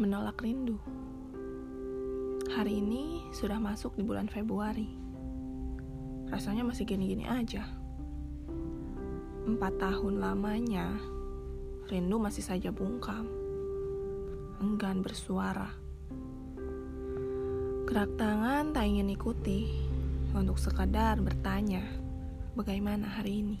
menolak rindu. Hari ini sudah masuk di bulan Februari. Rasanya masih gini-gini aja. Empat tahun lamanya, rindu masih saja bungkam. Enggan bersuara. Gerak tangan tak ingin ikuti untuk sekadar bertanya bagaimana hari ini.